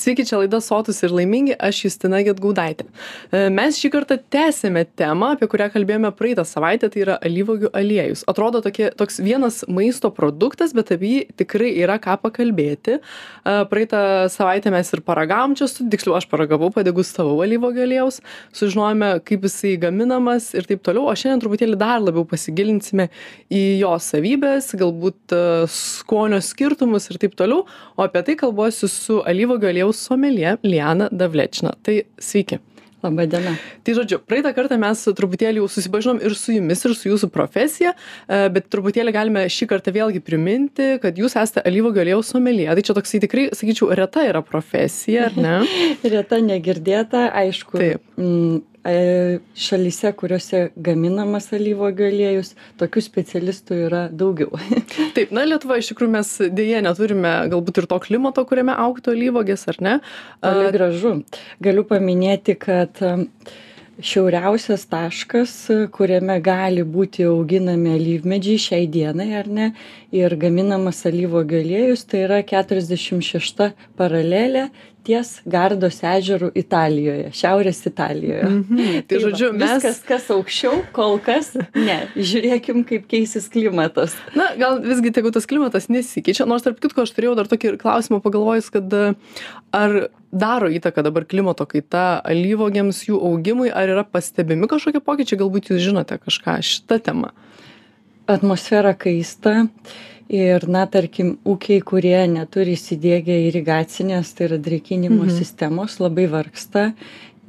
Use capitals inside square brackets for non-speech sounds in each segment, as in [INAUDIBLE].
Sveiki, čia laida Sotus ir laimingi, aš Justina Getgaudaitė. E, mes šį kartą tęsėme temą, apie kurią kalbėjome praeitą savaitę, tai yra alyvogių aliejus. Atrodo tokie, toks vienas maisto produktas, bet apie jį tikrai yra ką pakalbėti. E, praeitą savaitę mes ir paragavom čia, tiksliau aš paragavau, padegustavau alyvogių aliejus, sužinojome, kaip jisai gaminamas ir taip toliau, o šiandien truputėlį dar labiau pasigilinsime į jo savybės, galbūt e, skonio skirtumus ir taip toliau, o apie tai kalbuosiu su alyvogių aliejus aliejaus someljė Liana Davlečina. Tai sveiki. Labai diena. Tai žodžiu, praeitą kartą mes truputėlį jau susipažinom ir su jumis, ir su jūsų profesija, e, bet truputėlį galime šį kartą vėlgi priminti, kad jūs esate alyvogių aliejaus someljė. Tai čia toksai tikrai, sakyčiau, reta yra profesija, ar ne? [LAUGHS] reta negirdėta, aišku. Taip. E, šalyse, kuriuose gaminamas alyvuogių aliejus, tokių specialistų yra daugiau. [LAUGHS] Taip, na, Lietuva iš tikrųjų mes dėje neturime galbūt ir to klimato, kuriame auktų alyvogės, ar ne? Toli gražu. Galiu paminėti, kad šiauriausias taškas, kuriame gali būti auginami alyvmedžiai šiai dienai, ar ne, ir gaminamas alyvuogių aliejus, tai yra 46 paralelė ties Gardos ežerų Italijoje, Šiaurės Italijoje. Mm -hmm. Tai, tai žodžiu, mes. Viskas, kas aukščiau, kol kas ne. Žiūrėkim, kaip keisis klimatas. Na, gal visgi tegu tas klimatas nesikeičia, nors tarp kitko aš turėjau dar tokį klausimą pagalvojus, kad ar daro įtaką dabar klimato kaita alyvogiams jų augimui, ar yra pastebimi kažkokie pokyčiai, galbūt jūs žinote kažką šitą temą. Atmosfera kaista ir na tarkim ūkiai kurie neturi įsidiegę irigacinės tai yra drėkinimo mhm. sistemos labai vargsta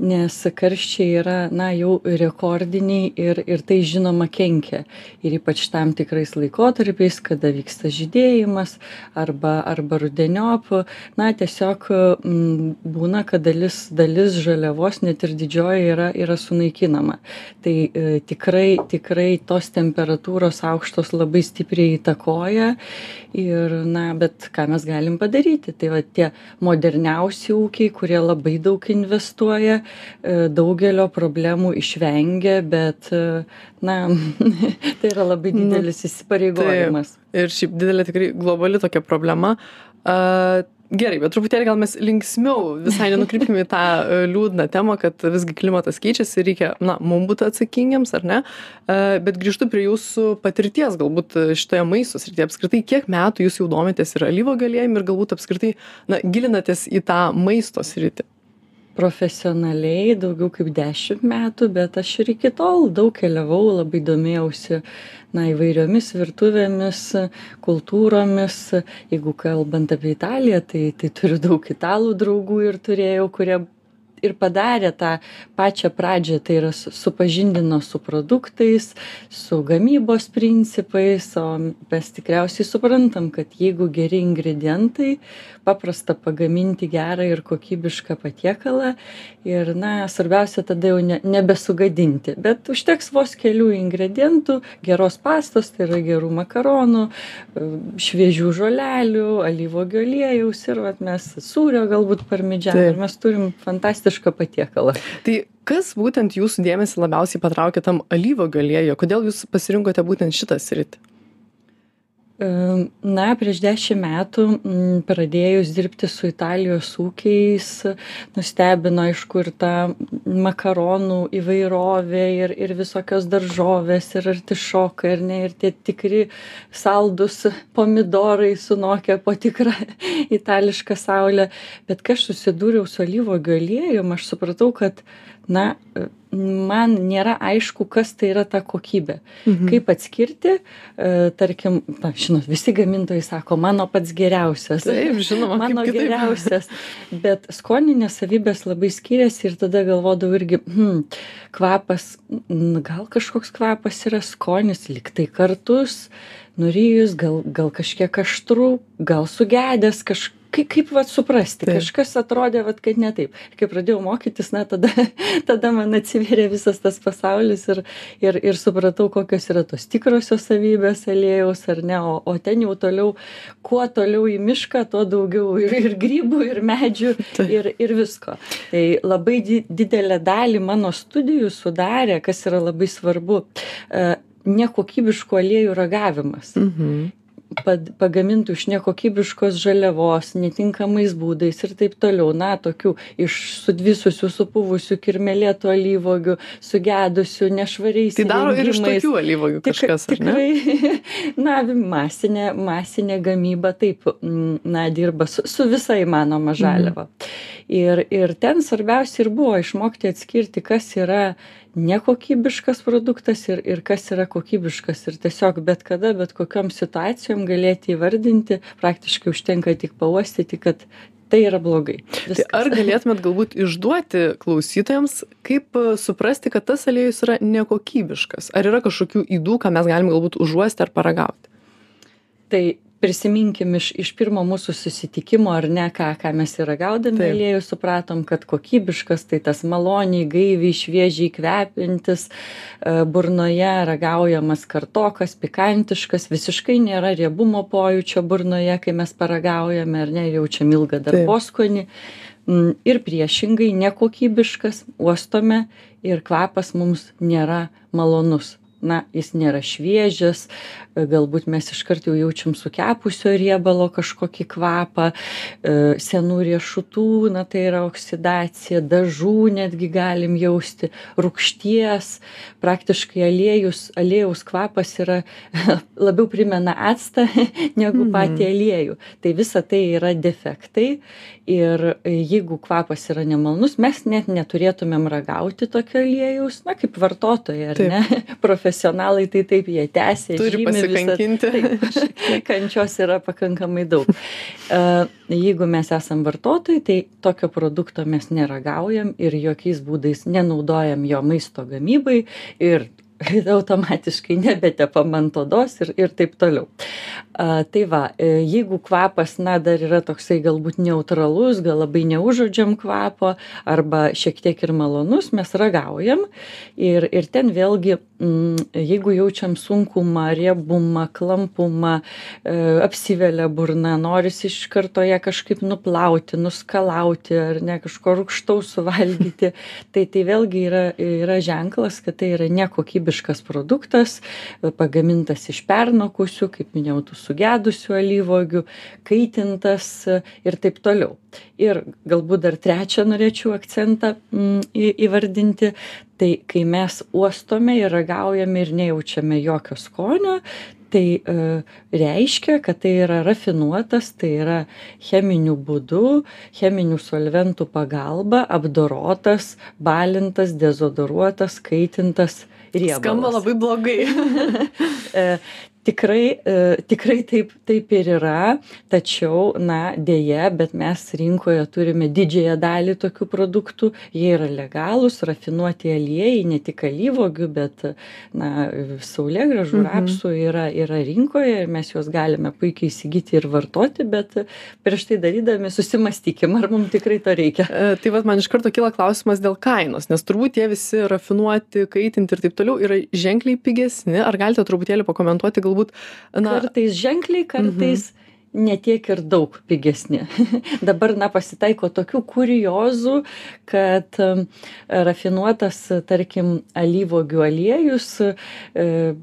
nes karščiai yra na jau rekordiniai ir ir tai žinoma kenkia. Ir ypač tam tikrais laikotarpiais kada vyksta žydėjimas arba arba rudeniop. Na tiesiog m, būna kad dalis dalis žaliavos net ir didžioji yra yra sunaikinama. Tai e, tikrai tikrai tos temperatūros aukštos labai stipriai įtakoja ir na bet ką mes galim padaryti? Tai va tie moderniausi ūkiai kurie labai daug investuoja daugelio problemų išvengia, bet, e, na, [LAUGHS] tai yra labai nu, didelis įsipareigojimas. Taip. Ir šiaip didelė tikrai globali tokia problema. Uh, gerai bet truputėlį gal mes linksmiau visai nenukrypkim į tą liūdną temą kad visgi klimatas keičiasi ir reikia na mum būt atsakingiems ar ne bet grįžtu prie jūsų patirties galbūt šitoje maisto srityje apskritai kiek metų jūs jau domitės ir alyvuogių aliejum ir galbūt apskritai na gilinatės į tą maisto sritį profesionaliai daugiau kaip dešimt metų bet aš ir iki tol daug keliavau labai domėjausi na įvairiomis virtuvėmis kultūromis. Jeigu kalbant apie italiją tai tai turiu daug italų draugų ir turėjau kurie ir padarė tą pačią pradžią tai yra su supažindino su produktais su gamybos principais o mes tikriausiai suprantam kad jeigu geri ingredientai paprasta pagaminti gerą ir kokybišką patiekalą ir na svarbiausia tada jau ne nebesugadinti bet užteks vos kelių ingredientų geros pastos tai yra gerų makaronų šviežių žolelių alyvuogių aliejaus ir vat mes sūrio galbūt parmidžano ir mes turim fantastišką fantastišką patiekalą. Tai kas būtent jūsų dėmesį labiausiai patraukė tam alyvogių aliejuje? Kodėl jūs pasirinkote būtent šitą sritį? Na, prieš dešimt metų pradėjus dirbti su Italijos ūkiais, nustebino, aišku, ir ta makaronų įvairovė ir, ir visokios daržovės, ir artišokai, ir ne, ir tie tikri saldus pomidorai sunokia po tikrą itališką saulę. Bet kai aš susidūriau su alyvogių aliejum, aš supratau, kad, na, man nėra aišku, kas tai yra ta kokybė. Mhm. Kaip atskirti, e, tarkim, na, žinot, visi gamintojai sako, mano pats geriausias. Taip, žinoma, mano geriausias. Bet skoninės savybės labai skiriasi ir tada galvodavau irgi, hmm, kvapas, gal kažkoks kvapas yra skonis, liktai kartus, nurijus, gal, gal kažkiek aštrų, gal sugedęs kažkas kaip kaip vat suprasti kažkas atrodė vat kad ne taip. Kai pradėjau mokytis na tada [LAUGHS] tada man atsivėrė visas tas pasaulis ir ir ir supratau kokios yra tos tikrosios savybės aliejaus ar ne o o ten jau toliau kuo toliau į mišką tuo daugiau ir ir grybų ir medžių ir ir visko. Tai labai di didelę dalį mano studijų sudarė kas yra labai svarbu e, nekokybiškų aliejų ragavimas. Mhm pad pagamintų iš nekokybiškos žaliavos netinkamais būdais ir taip toliau na tokių iš sudvisusių supuvusių kirmėlėtų alyvuogių sugedusių nešvariais Tai daro ir iš įrengimais. Tik- kažkas, ar ne? tikrai, [LAUGHS] na, masinė, masinė gamyba taip, na, dirba su, su visa įmanoma žaliava. Ir, ir ten svarbiausia ir buvo išmokti atskirti, kas yra nekokybiškas produktas ir, ir kas yra kokybiškas. Ir tiesiog bet kada, bet kokiam situacijom galėti įvardinti, praktiškai užtenka tik pauostyti, kad tai yra blogai. Tai Viskas. ar galėtumėt galbūt išduoti klausytojams, kaip e, suprasti, kad tas aliejus yra nekokybiškas? Ar yra kažkokių įdų, ką mes galim galbūt užuosti ar paragauti? Tai prisiminkim iš, iš pirmo mūsų susitikimo, ar ne, ką, ką mes ir ragaudami aliejų supratom, kad kokybiškas tai tas maloniai, gaiviai, šviežiai kvepintis, e, burnoje ragaujamas kartokas, pikantiškas, visiškai nėra riebumo pojūčio burnoje, kai mes paragaujame, ar ne, jaučiam ilgą darboskonį. Mm, Ir priešingai, nekokybiškas, uostome ir kvapas mums nėra malonus na jis nėra šviežias galbūt mes iškart jau jaučiam sukepusio riebalo kažkokį kvapą e, senų riešutų na tai yra oksidacija dažų netgi galim jausti rūgšties praktiškai aliejus aliejaus kvapas yra [LAUGHS] labiau primena actą [LAUGHS] negu patį aliejų. Tai visa tai yra defektai ir jeigu kvapas yra nemalonus mes net neturėtumėm ragauti tokio aliejaus na kaip vartotojai ar Taip. ne [LAUGHS] profesionalai tai taip jie tęsia Turi žymi visą pasikankinti. taip kančios yra pakankamai daug jeigu mes esam vartotojai tai tokio produkto mes neragaujam ir jokiais būdais nenaudojam jo maisto gamybai ir [LAUGHS] automatiškai nebetepam ant odos ir, ir taip toliau. A, tai va, e, jeigu kvapas, na, dar yra toksai galbūt neutralus, gal labai neužodžiam kvapo, arba šiek tiek ir malonus, mes ragaujam. Ir, ir ten vėlgi, jeigu jaučiam sunkumą, riebumą, klampumą, e, apsivelia burna, norisi iš karto ją kažkaip nuplauti, nuskalauti, ar ne kažko rūkštaus suvalgyti, [LAUGHS] tai tai vėlgi yra, yra ženklas, kad tai yra nekokybiškas produktas, pagamintas iš pernokusių, kaip minėjau, tų sugedusių alyvogių, kaitintas e, ir taip toliau. Ir galbūt dar trečią norėčiau akcentą mm, įvardinti, tai kai mes uostome ir ragaujame ir nejaučiame jokio skonio, tai e, reiškia, kad tai yra rafinuotas, tai yra cheminiu būdu, cheminių solventų pagalba apdorotas, balintas, dezodoruotas, kaitintas riebalas. Skamba labai blogai. [LAUGHS] Tikrai, e, tikrai taip, taip ir yra, tačiau, na, dėje, bet mes rinkoje turime didžiąją dalį tokių produktų, jie yra legalūs, rafinuoti aliejai, ne tik alyvogių, bet, na, saulėgražų, Mhm. rapsų yra, yra rinkoje ir mes juos galime puikiai įsigyti ir vartoti, bet prieš tai darydami susimastykim, ar mums tikrai to reikia. E, Tai vad man iš karto kyla klausimas dėl kainos, nes turbūt tie visi rafinuoti, kaitinti ir taip toliau yra ženkliai pigesni. Ar galite truputėlį pakomentuoti galbūt, na, kartais ženkliai, kartais netiek ir daug pigesni. [LAUGHS] Dabar, na, pasitaiko tokių kuriozų, kad rafinuotas, tarkim, alyvogių aliejus e,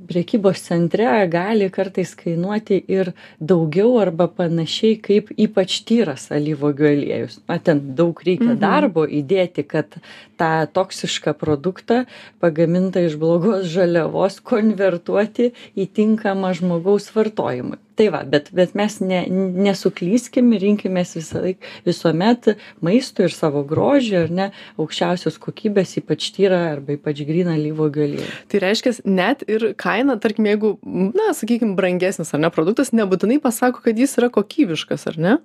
priekybos centre gali kartais kainuoti ir daugiau arba panašiai kaip ypač tyras alyvogių aliejus. Na, ten daug reikia Mhm. darbo įdėti, kad tą toksišką produktą pagamintą iš blogos žaliavos konvertuoti į tinkamą žmogaus vartojimui. Tai va, bet, bet mes ne, nesuklyskim rinkimės visą laiką visuomet maisto ir savo grožį, ar ne, aukščiausios kokybės, ypač tyrą arba ypač gryną lyvogių aliejų. tai reiškia, net ir kaina, tarkim, jeigu, na, sakykime, brangesnis ar ne produktas, nebūtinai pasako, kad jis yra kokybiškas, ar ne?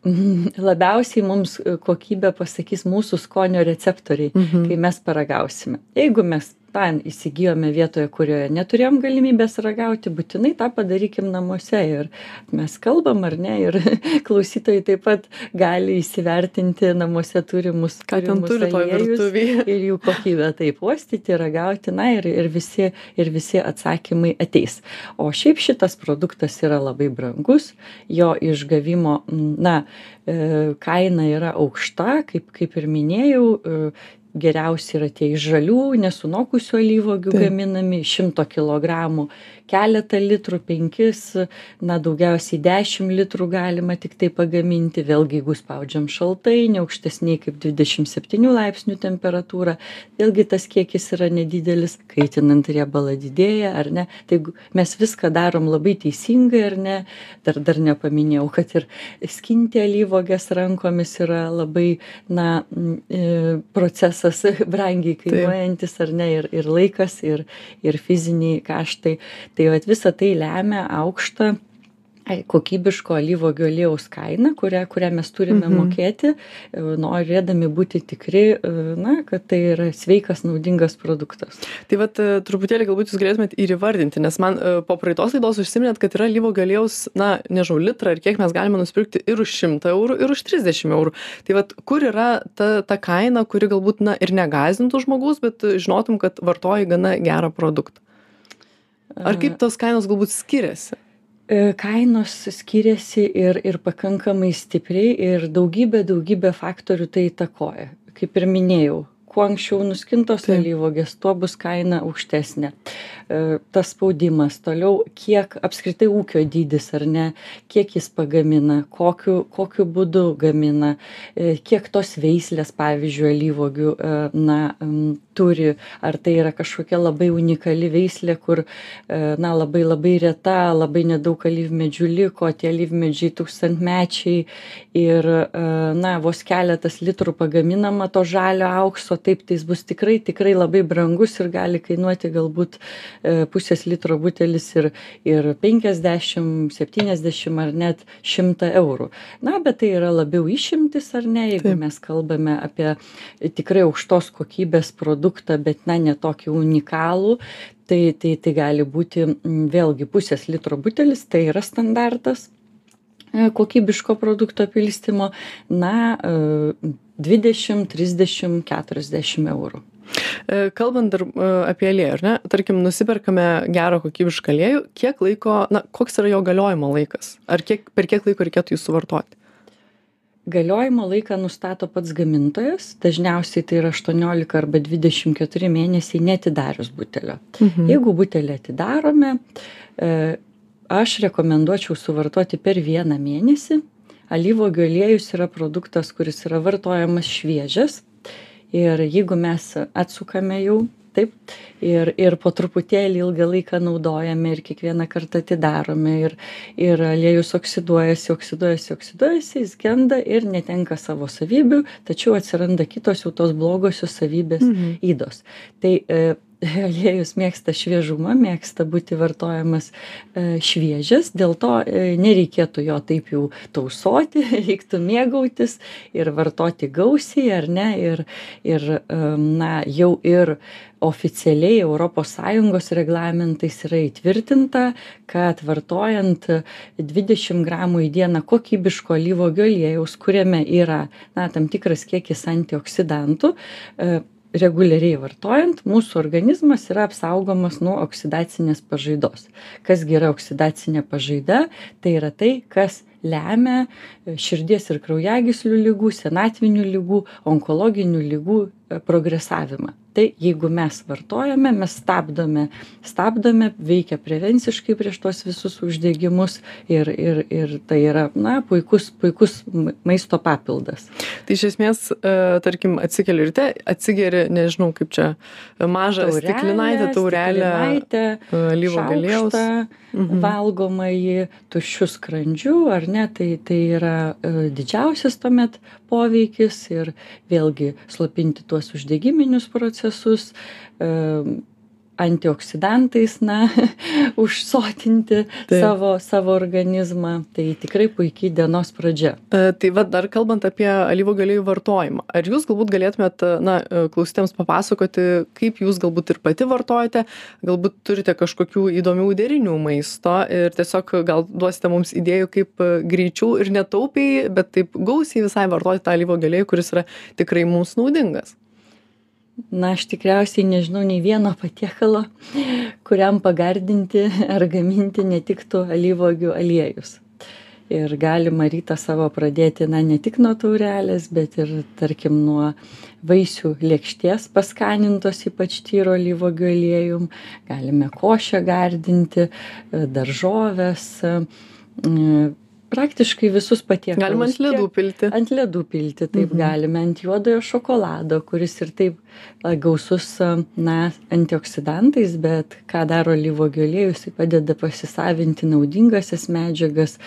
[LAUGHS] Labiausiai mums kokybę pasakys mūsų skonio receptoriai, Mhm. kai mes paragausime. Jeigu mes tą įsigijome vietoje, kurioje neturėjom galimybės ragauti, būtinai tą padarykim namuose. Ir mes kalbam, ar ne, ir [LAUGHS] klausytojai taip pat gali įsivertinti namuose turimus, turimus aliejus [LAUGHS] ir jų kokybę taip uostyti, ragauti, na ir, ir, visi, ir visi atsakymai ateis. O šiaip šitas produktas yra labai brangus, jo išgavimo, na, kaina yra aukšta, kaip, kaip ir minėjau, geriausi yra tie iš žalių, nesunokusių alyvogių Taip. gaminami, 100 kg keletą litrų penkis na daugiausiai dešim litrų galima tiktai pagaminti. Vėlgi jeigu spaudžiam šaltai ne aukštesnėj kaip dvidešim septynių laipsnių temperatūra vėlgi tas kiekis yra nedidelis kaitinant riebalą didėja ar ne? Tai jeigu mes viską darom labai teisingai ar ne? Dar dar nepaminėjau kad ir skinti alyvuoges rankomis yra labai na e, procesas [LAUGHS] brangiai kainuojantis ar ne? Ir ir laikas ir ir fiziniai kaštai tai vat visa tai lemia aukštą kokybiško alyvuogių aliejaus kainą kurią kurią mes turime mhm. mokėti e, norėdami būti tikri e, na kad tai yra sveikas naudingas produktas. Tai vat e, truputėlį galbūt jūs galėtumėt ir įvardinti nes man po praeitos laidos užsiminėt kad yra alyvuogių aliejaus na nežinau litrą ir kiek mes galime nusipirkti ir už šimtą eurų ir už trisdešim eurų. Tai vat kur yra ta ta kaina kuri galbūt na ir negąsdintų žmogaus bet žinotum kad vartoji gana gerą produktą Ar kaip tos kainos galbūt skiriasi? Kainos skiriasi ir, ir pakankamai stipriai ir daugybė, daugybė faktorių tai įtakoja. Kaip ir minėjau, kuo anksčiau nuskintos alyvuogės, tuo bus kaina aukštesnė. Tas spaudimas, toliau kiek apskritai ūkio dydis ar ne, kiek jis pagamina, kokiu, kokiu būdu gamina, kiek tos veislės, pavyzdžiui, alyvogių, na, turi, ar tai yra kažkokia labai unikali veislė, kur, na, labai labai reta, labai nedaug alyvmedžių liko, tie alyvmedžiai tūkstantmečiai ir, na, vos keletas litrų pagaminama to žalio aukso, taip tai jis bus tikrai, tikrai labai brangus ir gali kainuoti galbūt E, pusės litro butelis ir, ir 50, 70 ar net 100 eurų. Na, bet tai yra labiau išimtis ar ne, jeigu Taip. mes kalbame apie tikrai aukštos kokybės produktą, bet na, netokį unikalų, tai, tai, tai gali būti vėlgi pusės litro butelis, tai yra standartas e, kokybiško produkto pilstimo, na, 20, 30, 40 eurų. E, kalbant dar e, apie aliejų, ar ne, tarkim, nusiperkame gerą kokybišką aliejų, kiek laiko, na, koks yra jo galiojimo laikas? Ar kiek, per kiek laiko reikėtų jį suvartoti? Galiojimo laiką nustato pats gamintojas, dažniausiai tai yra 18 arba 24 mėnesiai netidarius butelio. Mhm. Jeigu butelį atidarome, e, aš rekomenduočiau suvartoti per vieną mėnesį. Alyvogių aliejus yra produktas, kuris yra vartojamas šviežias, ir jeigu mes atsukame jau taip. Ir ir po truputėlį ilgą laiką naudojame ir kiekvieną kartą atidarome. Ir ir aliejus oksiduojasi oksiduojasi oksiduojasi jis genda ir netenka savo savybių tačiau atsiranda kitos jau tos blogosios savybės mhm. ydos. Tai e, [LAUGHS] aliejus mėgsta šviežumą, mėgsta būti vartojamas e, šviežias, dėl to e, nereikėtų jo taip jau tausoti, [LAUGHS] reiktų mėgautis ir vartoti gausiai, ar ne, ir, ir na, jau ir oficialiai ES reglamentais yra įtvirtinta, kad vartojant 20 gramų į dieną kokybiško alyvogių aliejaus, kuriame yra na, tam tikras kiekis antioksidantų, e, reguliariai vartojant mūsų organizmas yra apsaugomas nuo oksidacinės pažaidos. Kas gi yra oksidacinė pažaida? Tai yra tai kas lemia širdies ir kraujagyslių ligų senatvinių ligų onkologinių ligų progresavimą. Tai jeigu mes vartojame mes stabdome stabdome veikia prevenciškai prieš tuos visus uždegimus ir ir ir tai yra na puikus puikus maisto papildas. Tai iš esmės e, tarkim atsikeli ryte atsigeri nežinau kaip čia mažą stiklinaitę taurelę e, alyvuogių aliejaus mhm. valgomąjį tuščiu skrandžiu ar ne tai tai yra e, didžiausias tuomet poveikis ir vėlgi slopinti tuos uždegiminius procesus antioksidantais na [LAUGHS] užsotinti savo savo organizmą. Tai tikrai puiki dienos pradžia. E, tai vat dar kalbant apie alyvuogių aliejų vartojimą ar jūs galbūt galėtumėt na e, klausytojams papasakoti kaip jūs galbūt ir pati vartojate galbūt turite kažkokių įdomių derinių maisto ir tiesiog gal duosite mums idėjų kaip e, greičiau ir netaupiai bet taip gausiai visai vartoti tą alyvuogių aliejų kuris yra tikrai mums naudingas na aš tikriausiai nežinau nei vieno patiekalo kuriam pagardinti ar gaminti netiktų alyvuogių aliejus ir galima rytą savo pradėti na ne tik nuo taurelės bet ir tarkim nuo vaisių lėkštės paskanintos ypač tyro alyvuogių aliejum galime košę gardinti daržoves praktiškai visus patiekalus. Galima ant ledų pilti. Ant ledų pilti, taip mhm. galime, ant juodojo šokolado, kuris ir taip gausus, na, antioksidantais, bet ką daro lyvogio aliejus, tai padeda pasisavinti naudingasias medžiagas,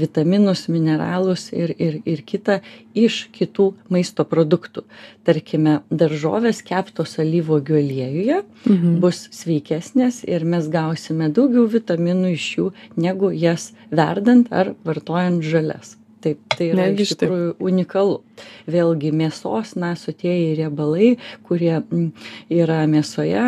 vitaminus, mineralus ir, ir, ir kitą iš kitų maisto produktų. Tarkime, daržovės keptos alyvogių aliejuje mhm. bus sveikesnės ir mes gausime daugiau vitaminų iš jų, negu jas verdant ar vartojant vartojant žalias. Taip, tai yra iš tikrųjų unikalu. Vėlgi mėsos, na, sotieji riebalai, kurie yra mėsoje,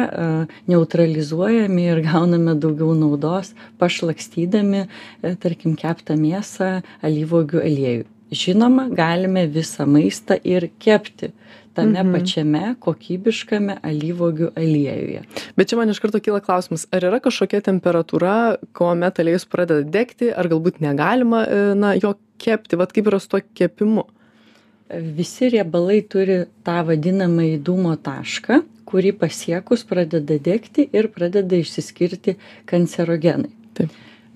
neutralizuojami ir [LAUGHS] gauname daugiau naudos, pašlakstydami, e, tarkim, keptą mėsą alyvogių aliejų. Žinoma, galime visą maistą ir kepti tame mhm. pačiame kokybiškame alyvuogių aliejuje. Bet čia man iš karto kyla klausimas, ar yra kažkokia temperatūra, kuomet aliejus pradeda degti, ar galbūt negalima e, na, jo kepti, vad kaip yra su to kepimu? Visi riebalai turi tą vadinamą įdumo tašką, kurį pasiekus pradeda degti ir pradeda išsiskirti kancerogenai. Taip.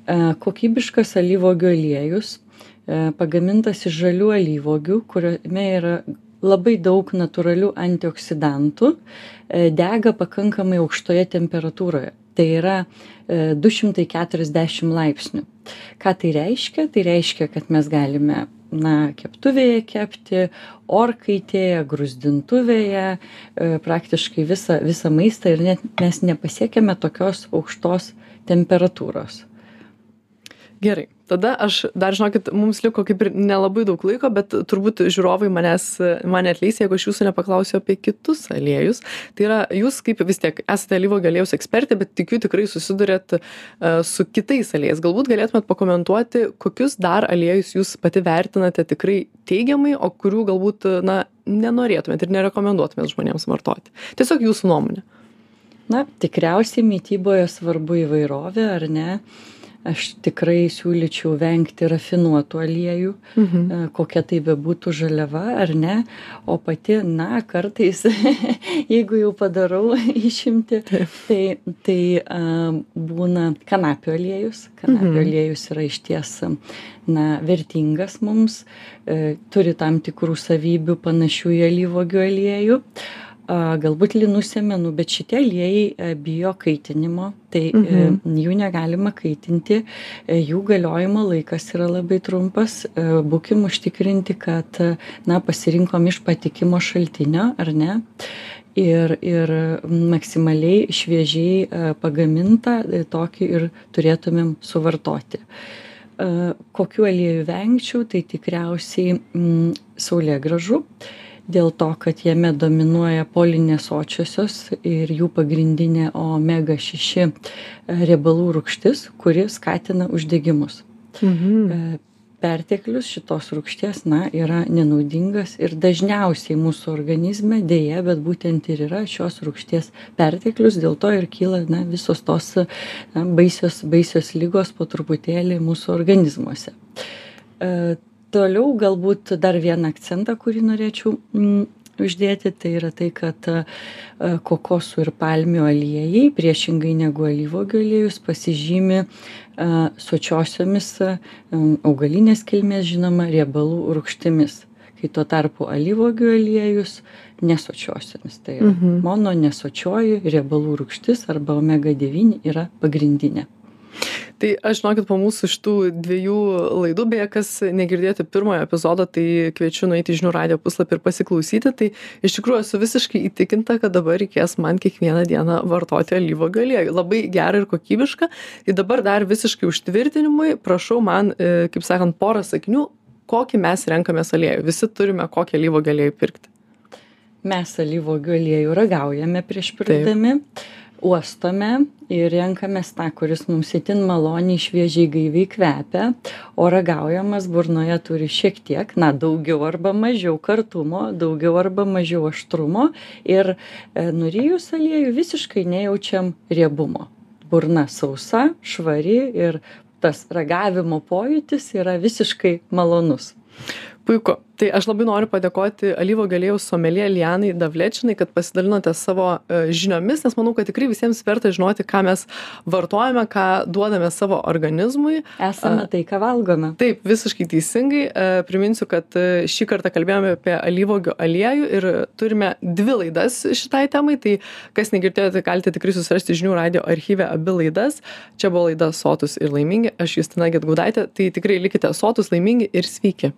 E, kokybiškas alyvogių aliejus e, pagamintas iš žalių alyvogių, kuriame yra labai daug natūralių antioksidantų e, dega pakankamai aukštoje temperatūroje. Tai yra 240 e, laipsnių. Ką tai reiškia? Tai reiškia, kad mes galime na, keptuvėje kepti, orkaitėje, grūzdintuvėje, e, praktiškai visą, visą maistą ir net mes nepasiekėme tokios aukštos temperatūros. Gerai tada aš dar žinokit mums liko kaip ir nelabai daug laiko bet turbūt žiūrovai manęs mane atleis jeigu aš jūsų nepaklausiu apie kitus aliejus. Tai yra jūs kaip vis tiek esate alyvuogių aliejaus ekspertė bet tikiu tikrai susiduriat e, su kitais aliejais. Galbūt galėtumėt pakomentuoti kokius dar aliejus jūs pati vertinate tikrai teigiamai o kurių galbūt na nenorėtumėt ir nerekomenduotumėt žmonėms vartoti. Tiesiog jūsų nuomonė. Na tikriausiai mityboje svarbu įvairovė ar ne aš tikrai siūlyčiau vengti rafinuotų aliejų, mhm. E, kokia tai bebūtų žaliava ar ne, o pati, na, kartais, [LAUGHS] jeigu jau padarau [LAUGHS] išimti, tai, tai a, būna kanapių aliejus. Kanapių mhm. aliejus yra išties, na, vertingas mums, e, turi tam tikrų savybių panašių į alyvogių aliejų. aliejų galbūt linų sėmenų, bet šitie aliejai e, bijo kaitinimo, tai e, mhm. jų negalima kaitinti, e, jų galiojimo laikas yra labai trumpas, būkim užtikrinti, kad, na, pasirinkom iš patikimo šaltinio, ar ne? Ir, ir maksimaliai šviežiai pagamintą tokį ir turėtumėm suvartoti. Kokiu aliejų vengčiau, tai tikriausiai mm, saulėgražų. gražu dėl to kad jame dominuoja polinesočiosios ir jų pagrindinė omega šeši e, riebalų rūgštis kuri skatina uždegimus mhm. E, perteklius šitos rūgšties na yra nenaudingas ir dažniausiai mūsų organizme deja bet būtent ir yra šios rūgšties perteklius dėl to ir kyla na visos tos na baisios baisios ligos po truputėlį mūsų organizmuose e, toliau galbūt dar vieną akcentą kurį norėčiau mm, uždėti tai yra tai kad e, kokosų ir palmių aliejai priešingai negu alyvuogių aliejus pasižymi e, sočiosiomis e, augalinės kilmės žinoma riebalų rūgštimis kai tuo tarpu alyvuogių aliejus nesočiosiomis tai yra mhm. mono nesočioji riebalų rūgštis arba omega devyni yra pagrindinė tai aš žinokit po mūsų šitų dviejų laidų beje kas negirdėjote pirmojo epizodo tai kviečiu nueiti į žinių radijo puslapį ir pasiklausyti. Tai iš tikrųjų esu visiškai įtikinta kad dabar reikės man kiekvieną dieną vartoti alyvuogių aliejų labai gerą ir kokybišką ir dabar dar visiškai užtvirtinimui prašau man e, kaip sakant porą sakinių kokį mes renkamės aliejų. Visi turime kokį alyvuogių aliejų pirkti. Mes alyvuogių aliejų ragaujame prieš pirkdami uostome ir renkamės tą kuris mums itin maloniai šviežiai gaiviai kvepia. O ragaujamas burnoje turi šiek tiek na daugiau arba mažiau kartumo daugiau arba mažiau aštrumo. Ir e, nurijus aliejų visiškai nejaučiam riebumo. Burna sausa švari ir tas ragavimo pojūtis yra visiškai malonus puiku. Tai aš labai noriu padėkoti alyvuogių aliejaus someljė lianai davlečinai kad pasidalinote savo e, žiniomis nes manau kad tikrai visiems verta žinoti ką mes vartojame ką duodame savo organizmui. Esame tai ką valgome. taip visiškai teisingai. E, priminsiu kad e, šį kartą kalbėjome apie alyvuogių aliejų ir turime dvi laidas šitai temai. Tai kas negirdėjote galite tikrai susirasti žinių radijo archyve abi laidas. Čia buvo laida sotūs ir laimingi. Aš justina gedgaudaitė. Tai tikrai likite sotūs laimingi ir sveiki